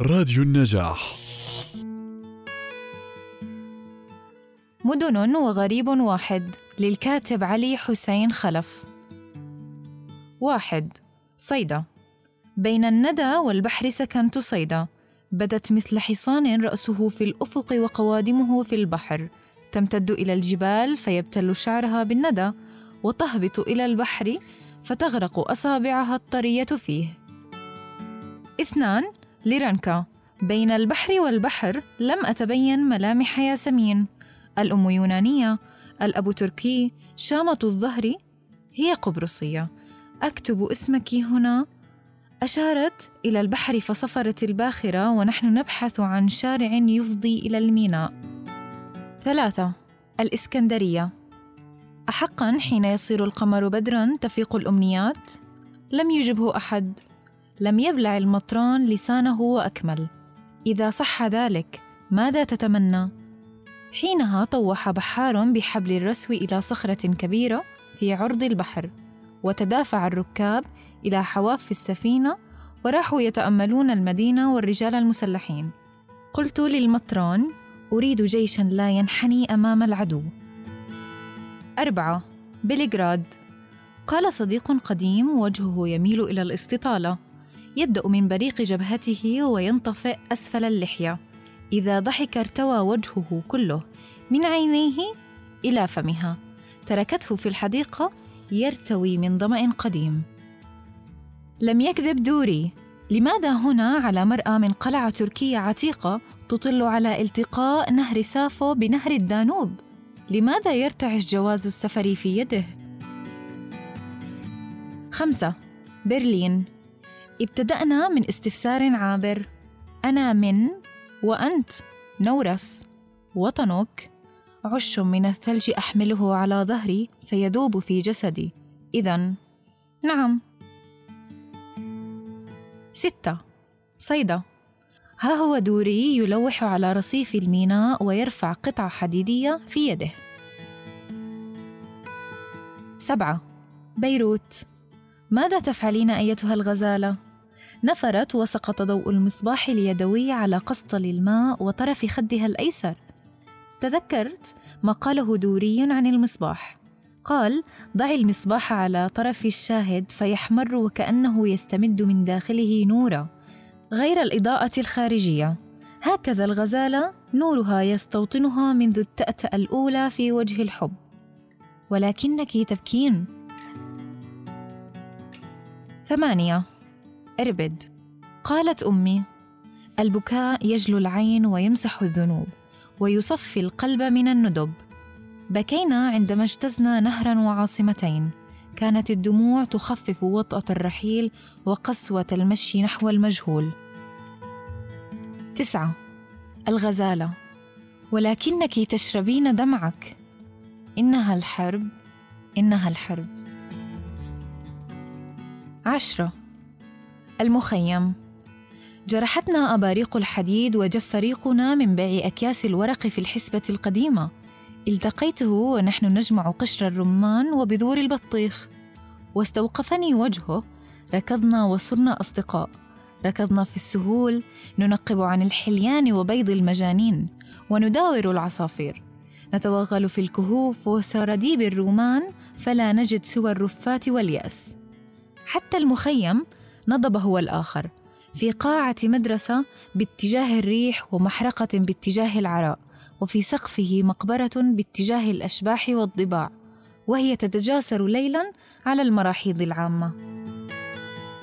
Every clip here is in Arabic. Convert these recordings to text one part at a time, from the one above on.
راديو النجاح. مدن وغريب واحد. للكاتب علي حسين خلف. واحد. صيدا. بين الندى والبحر سكنت صيدا. بدت مثل حصان رأسه في الأفق وقوادمه في البحر. تمتد إلى الجبال فيبتل شعرها بالندى. وتهبط إلى البحر فتغرق أصابعها الطرية فيه. اثنان. لرنكا بين البحر والبحر لم أتبين ملامح ياسمين. الأم يونانية الأب تركي شامة الظهر هي قبرصية. أكتب اسمك هنا. أشارت إلى البحر فصفرت الباخرة ونحن نبحث عن شارع يفضي إلى الميناء. ثلاثة الإسكندرية. أحقا حين يصير القمر بدرا تفيق الأمنيات؟ لم يجبه أحد. لم يبلع المطران لسانه وأكمل. إذا صح ذلك ماذا تتمنى؟ حينها طوح بحار بحبل الرسو إلى صخرة كبيرة في عرض البحر وتدافع الركاب إلى حواف السفينة وراحوا يتأملون المدينة والرجال المسلحين. قلت للمطران أريد جيشا لا ينحني أمام العدو. أربعة بلغراد. قال صديق قديم وجهه يميل إلى الاستطالة. يبدأ من بريق جبهته وينطفئ أسفل اللحية. إذا ضحك ارتوى وجهه كله من عينيه إلى فمها. تركته في الحديقة يرتوي من ظمأ قديم. لم يكذب دوري. لماذا هنا على مرأى من قلعة تركية عتيقة تطل على التقاء نهر سافو بنهر الدانوب؟ لماذا يرتعش جواز السفر في يده؟ خمسة. برلين. ابتدأنا من استفسار عابر. أنا من وأنت نورس. وطنك عش من الثلج أحمله على ظهري فيذوب في جسدي. إذا نعم. ستة. صيدا ها هو دوري يلوح على رصيف الميناء ويرفع قطعة حديدية في يده. سبعة. بيروت. ماذا تفعلين أيتها الغزالة؟ نفرت وسقط ضوء المصباح اليدوي على قسطل الماء وطرف خدها الأيسر. تذكرت ما قاله دوري عن المصباح. قال ضعي المصباح على طرف الشاهد فيحمر وكأنه يستمد من داخله نورا غير الإضاءة الخارجية. هكذا الغزالة نورها يستوطنها منذ التأتأة الأولى في وجه الحب. ولكنك تبكين. ثمانية اربد. قالت أمي البكاء يجلو العين ويمسح الذنوب ويصفي القلب من الندب. بكينا عندما اجتزنا نهرا وعاصمتين. كانت الدموع تخفف وطأة الرحيل وقسوة المشي نحو المجهول. تسعة. الغزالة. ولكنك تشربين دمعك. إنها الحرب. إنها الحرب. عشرة. المخيم. جرحتنا أباريق الحديد وجف ريقنا من بيع أكياس الورق في الحسبة القديمة. التقيته ونحن نجمع قشر الرمان وبذور البطيخ. واستوقفني وجهه ركضنا وصرنا أصدقاء. ركضنا في السهول ننقب عن الحليان وبيض المجانين ونداور العصافير. نتوغل في الكهوف وسراديب الرومان فلا نجد سوى الرفات واليأس. حتى المخيم نضب هو الآخر. في قاعة مدرسة باتجاه الريح ومحرقة باتجاه العراء وفي سقفه مقبرة باتجاه الأشباح والضباع وهي تتجاسر ليلا على المراحيض العامة.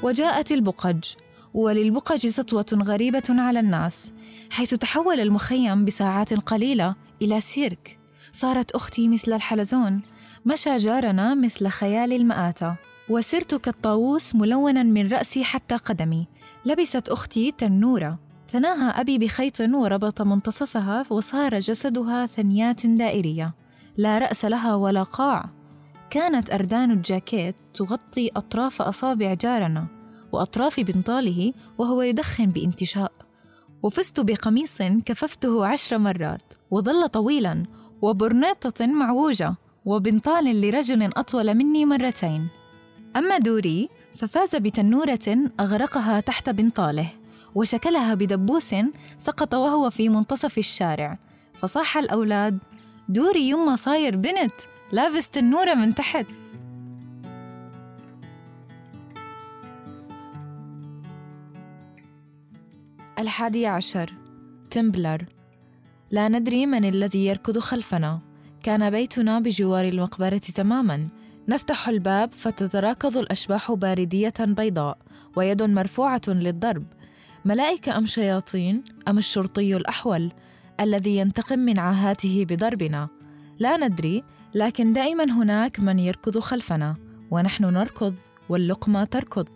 وجاءت البقج وللبقج سطوة غريبة على الناس حيث تحول المخيم بساعات قليلة إلى سيرك. صارت أختي مثل الحلزون مشى جارنا مثل خيال المآتة. وسرت كالطاووس ملونا من رأسي حتى قدمي. لبست أختي تنورة. ثناها أبي بخيط وربط منتصفها وصار جسدها ثنيات دائرية. لا رأس لها ولا قاع. كانت أردان الجاكيت تغطي أطراف أصابع جارنا وأطراف بنطاله وهو يدخن بانتشاء. وفزت بقميص كففته عشر مرات. وظل طويلا. وبرنيطة معوجة. وبنطال لرجل أطول مني مرتين. أما دوري ففاز بتنورة أغرقها تحت بنطاله وشكلها بدبوس سقط وهو في منتصف الشارع. فصاح الأولاد دوري يما صاير بنت لابس تنورة من تحت. الحادي عشر تمبلر. لا ندري من الذي يركض خلفنا. كان بيتنا بجوار المقبرة تماما. نفتح الباب فتتراكض الأشباح باردية بيضاء ويد مرفوعة للضرب. ملائكة أم شياطين أم الشرطي الأحول الذي ينتقم من عاهاته بضربنا؟ لا ندري لكن دائما هناك من يركض خلفنا ونحن نركض واللقمة تركض.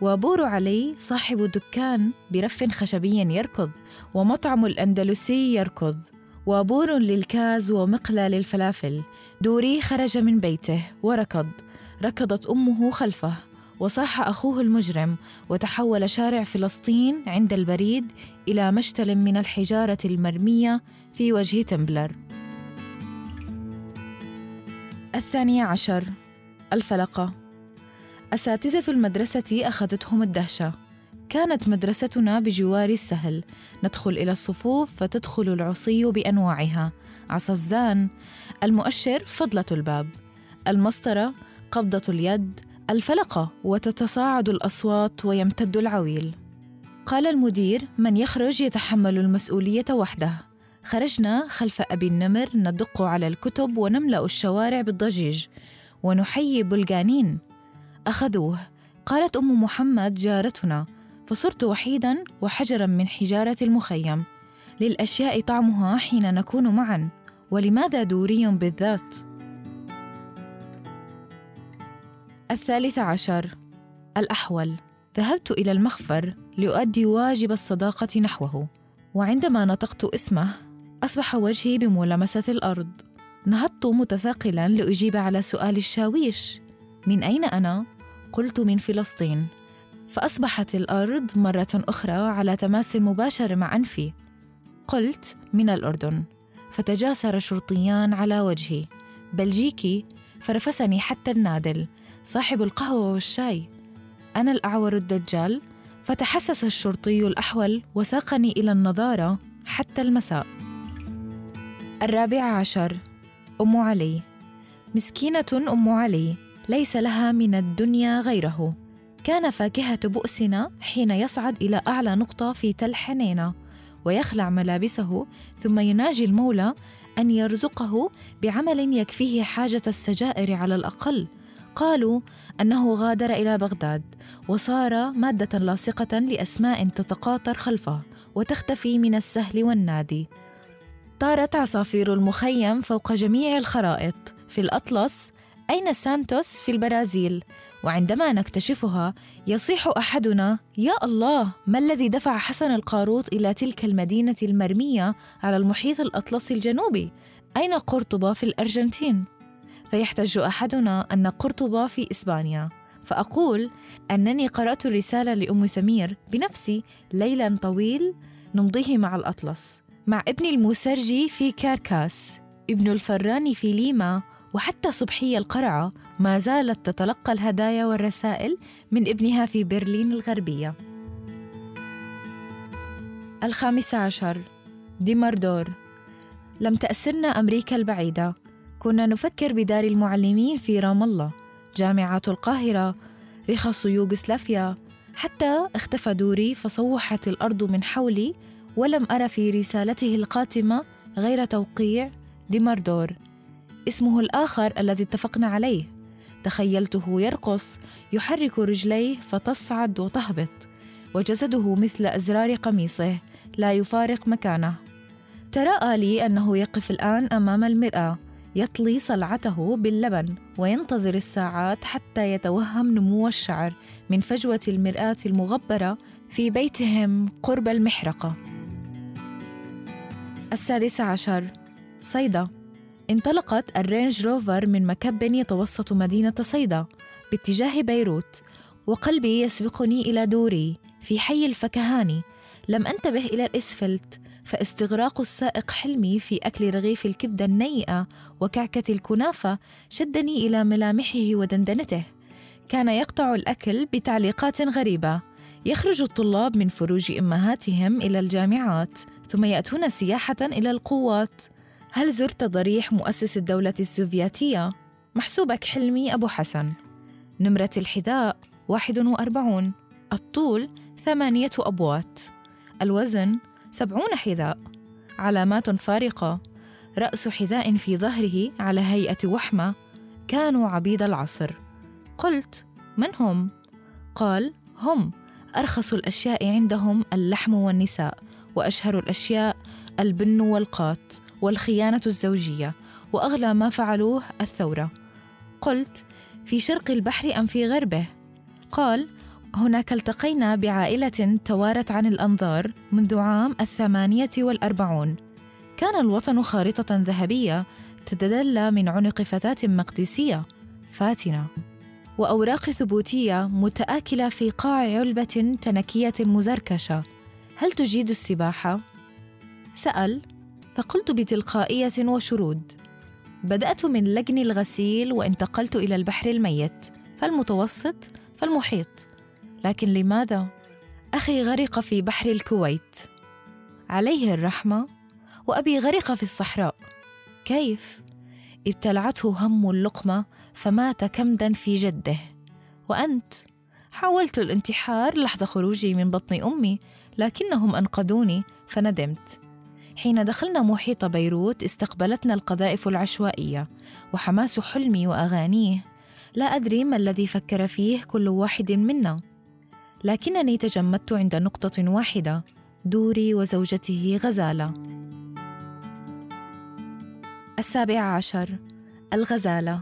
وبور علي صاحب دكان برف خشبي يركض ومطعم الأندلسي يركض. وبور للكاز ومقلى للفلافل. دوري خرج من بيته وركض. ركضت أمه خلفه. وصاح أخوه المجرم. وتحول شارع فلسطين عند البريد إلى مشتل من الحجارة المرمية في وجه تمبلر. الثانية عشر. الفلقة. أساتذة المدرسة أخذتهم الدهشة. كانت مدرستنا بجوار السهل. ندخل إلى الصفوف فتدخل العصي بأنواعها. عصا الزان المؤشر فضلة الباب. المسطرة قبضة اليد. الفلقة وتتصاعد الأصوات ويمتد العويل. قال المدير من يخرج يتحمل المسؤولية وحده. خرجنا خلف أبي النمر ندق على الكتب ونملأ الشوارع بالضجيج. ونحيي بلغانين أخذوه. قالت أم محمد جارتنا فصرت وحيدا وحجرا من حجارة المخيم. للأشياء طعمها حين نكون معا. ولماذا دوري بالذات؟ الثالث عشر. الأحول. ذهبت إلى المخفر لأؤدي واجب الصداقة نحوه. وعندما نطقت اسمه أصبح وجهي بملامسة الأرض. نهضت متثاقلا لأجيب على سؤال الشاويش. من أين أنا؟ قلت من فلسطين. فأصبحت الأرض مرة أخرى على تماس مباشر مع أنفي. قلت من الأردن. فتجاسر شرطيان على وجهي. بلجيكي فرفسني حتى النادل صاحب القهوة والشاي. أنا الأعور الدجال فتحسس الشرطي الأحول وساقني إلى النظارة حتى المساء. الرابع عشر أم علي. مسكينة أم علي ليس لها من الدنيا غيره. كان فاكهة بؤسنا حين يصعد إلى أعلى نقطة في تل حنينة ويخلع ملابسه ثم يناجي المولى أن يرزقه بعمل يكفيه حاجة السجائر على الأقل. قالوا أنه غادر إلى بغداد وصار مادة لاصقة لأسماء تتقاطر خلفه وتختفي من السهل والنادي. طارت عصافير المخيم فوق جميع الخرائط. في الأطلس أين سانتوس في البرازيل؟ وعندما نكتشفها يصيح أحدنا يا الله ما الذي دفع حسن القاروط إلى تلك المدينة المرمية على المحيط الأطلسي الجنوبي؟ أين قرطبة في الأرجنتين؟ فيحتج أحدنا أن قرطبة في إسبانيا. فأقول أنني قرأت الرسالة لأم سمير بنفسي ليلا طويل نمضيه مع الأطلس مع ابن الموسرجي في كاركاس ابن الفراني في ليما وحتى صبحية القرعة ما زالت تتلقى الهدايا والرسائل من ابنها في برلين الغربية. الخامس عشر ديماردور. لم تأسرنا أمريكا البعيدة. كنا نفكر بدار المعلمين في رام الله جامعات القاهرة رخص يوغسلافيا حتى اختفى دوري فصوحت الأرض من حولي ولم أرى في رسالته القاتمة غير توقيع ديماردور. اسمه الآخر الذي اتفقنا عليه. تخيلته يرقص يحرك رجليه فتصعد وتهبط وجسده مثل أزرار قميصه لا يفارق مكانه. تراءى لي أنه يقف الآن أمام المرآة يطلي صلعته باللبن وينتظر الساعات حتى يتوهم نمو الشعر من فجوة المرآة المغبرة في بيتهم قرب المحرقة. السادس عشر. صيدا. انطلقت الرينج روفر من مكب يتوسط مدينة صيدا باتجاه بيروت وقلبي يسبقني إلى دوري في حي الفكهاني. لم أنتبه إلى الإسفلت فاستغراق السائق حلمي في أكل رغيف الكبدة النيئة وكعكة الكنافة شدني إلى ملامحه ودندنته. كان يقطع الأكل بتعليقات غريبة. يخرج الطلاب من فروج أمهاتهم إلى الجامعات ثم يأتون سياحة إلى القوات. هل زرت ضريح مؤسس الدولة السوفياتيه محسوبك حلمي أبو حسن. نمرة الحذاء 41 الطول ثمانية أبوات. الوزن سبعون حذاء. علامات فارقة. رأس حذاء في ظهره على هيئة وحمة. كانوا عبيد العصر. قلت من هم؟ قال هم. أرخص الأشياء عندهم اللحم والنساء وأشهر الأشياء البن والقات. والخيانة الزوجية وأغلى ما فعلوه الثورة. قلت في شرق البحر أم في غربه؟ قال هناك التقينا بعائلة توارت عن الأنظار منذ عام الثمانية والأربعون. كان الوطن خارطة ذهبية تتدلى من عنق فتاة مقدسية فاتنة. وأوراق ثبوتية متآكلة في قاع علبة تنكية مزركشة. هل تجيد السباحة؟ سأل فقلت بتلقائية وشرود. بدأت من لجن الغسيل وانتقلت إلى البحر الميت فالمتوسط فالمحيط. لكن لماذا؟ أخي غرق في بحر الكويت. عليه الرحمة وأبي غرق في الصحراء. كيف؟ ابتلعته هم اللقمة فمات كمدا في جده. وأنت؟ حاولت الانتحار لحظة خروجي من بطن أمي لكنهم أنقذوني فندمت. حين دخلنا محيط بيروت استقبلتنا القذائف العشوائية وحماس حلمي وأغانيه. لا أدري ما الذي فكر فيه كل واحد منا. لكنني تجمدت عند نقطة واحدة دوري وزوجته غزالة. السابع عشر الغزالة.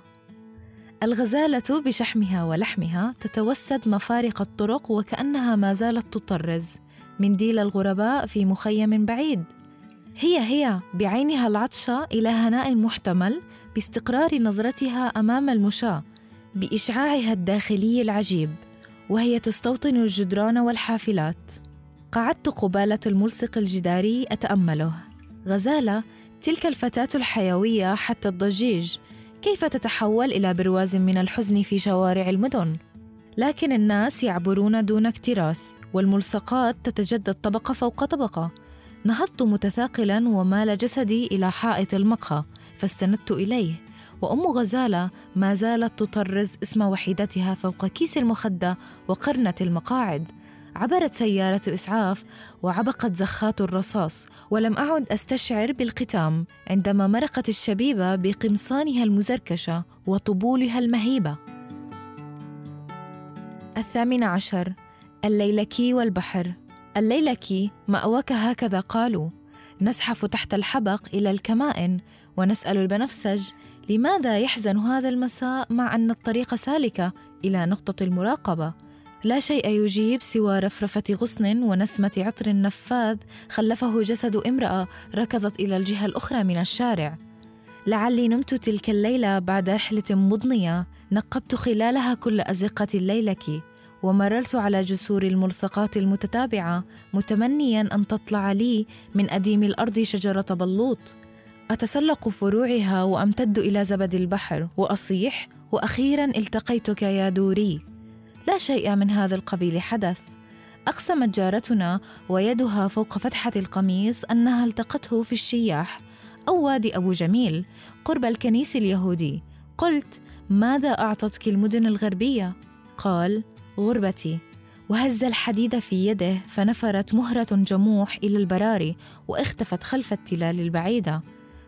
الغزالة بشحمها ولحمها تتوسد مفارق الطرق وكأنها ما زالت تطرز. منديل الغرباء في مخيم بعيد. هي هي بعينها العطشة إلى هناء محتمل باستقرار نظرتها أمام المشاة بإشعاعها الداخلي العجيب وهي تستوطن الجدران والحافلات. قعدت قبالة الملصق الجداري أتأمله. غزالة تلك الفتاة الحيوية حتى الضجيج كيف تتحول إلى برواز من الحزن في شوارع المدن؟ لكن الناس يعبرون دون اكتراث والملصقات تتجدد طبقة فوق طبقة. نهضت متثاقلا ومال جسدي إلى حائط المقهى فاستندت إليه وأم غزالة ما زالت تطرز اسم وحيدتها فوق كيس المخدة وقرنة المقاعد. عبرت سيارة إسعاف وعبقت زخات الرصاص ولم أعد أستشعر بالقتام عندما مرقت الشبيبة بقمصانها المزركشة وطبولها المهيبة. الثامن عشر الليلكي والبحر. الليلكي مأواك هكذا قالوا. نزحف تحت الحبق إلى الكمائن ونسأل البنفسج لماذا يحزن هذا المساء مع أن الطريق سالكة إلى نقطة المراقبة. لا شيء يجيب سوى رفرفة غصن ونسمة عطر نفاذ خلفه جسد امرأة ركضت إلى الجهة الأخرى من الشارع. لعلي نمت تلك الليلة بعد رحلة مضنية نقبت خلالها كل أزقة الليلك ومررت على جسور الملصقات المتتابعة متمنيا أن تطلع لي من أديم الأرض شجرة بلوط. أتسلق فروعها وأمتد إلى زبد البحر وأصيح وأخيرا التقيتك يا دوري. لا شيء من هذا القبيل حدث. أقسمت جارتنا ويدها فوق فتحة القميص أنها التقته في الشياح. أو وادي أبو جميل قرب الكنيس اليهودي. قلت ماذا أعطتك المدن الغربية؟ قال غربتي وهز الحديد في يده فنفرت مهرة جموح إلى البراري واختفت خلف التلال البعيدة.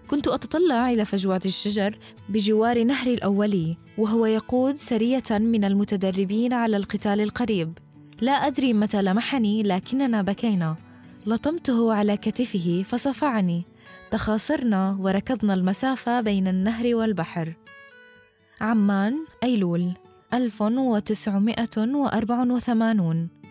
كنت أتطلع إلى فجوات الشجر بجوار نهر الأولي وهو يقود سرية من المتدربين على القتال القريب. لا أدري متى لمحني لكننا بكينا. لطمته على كتفه فصفعني. تخاصرنا وركضنا المسافة بين النهر والبحر. عمان أيلول. 1984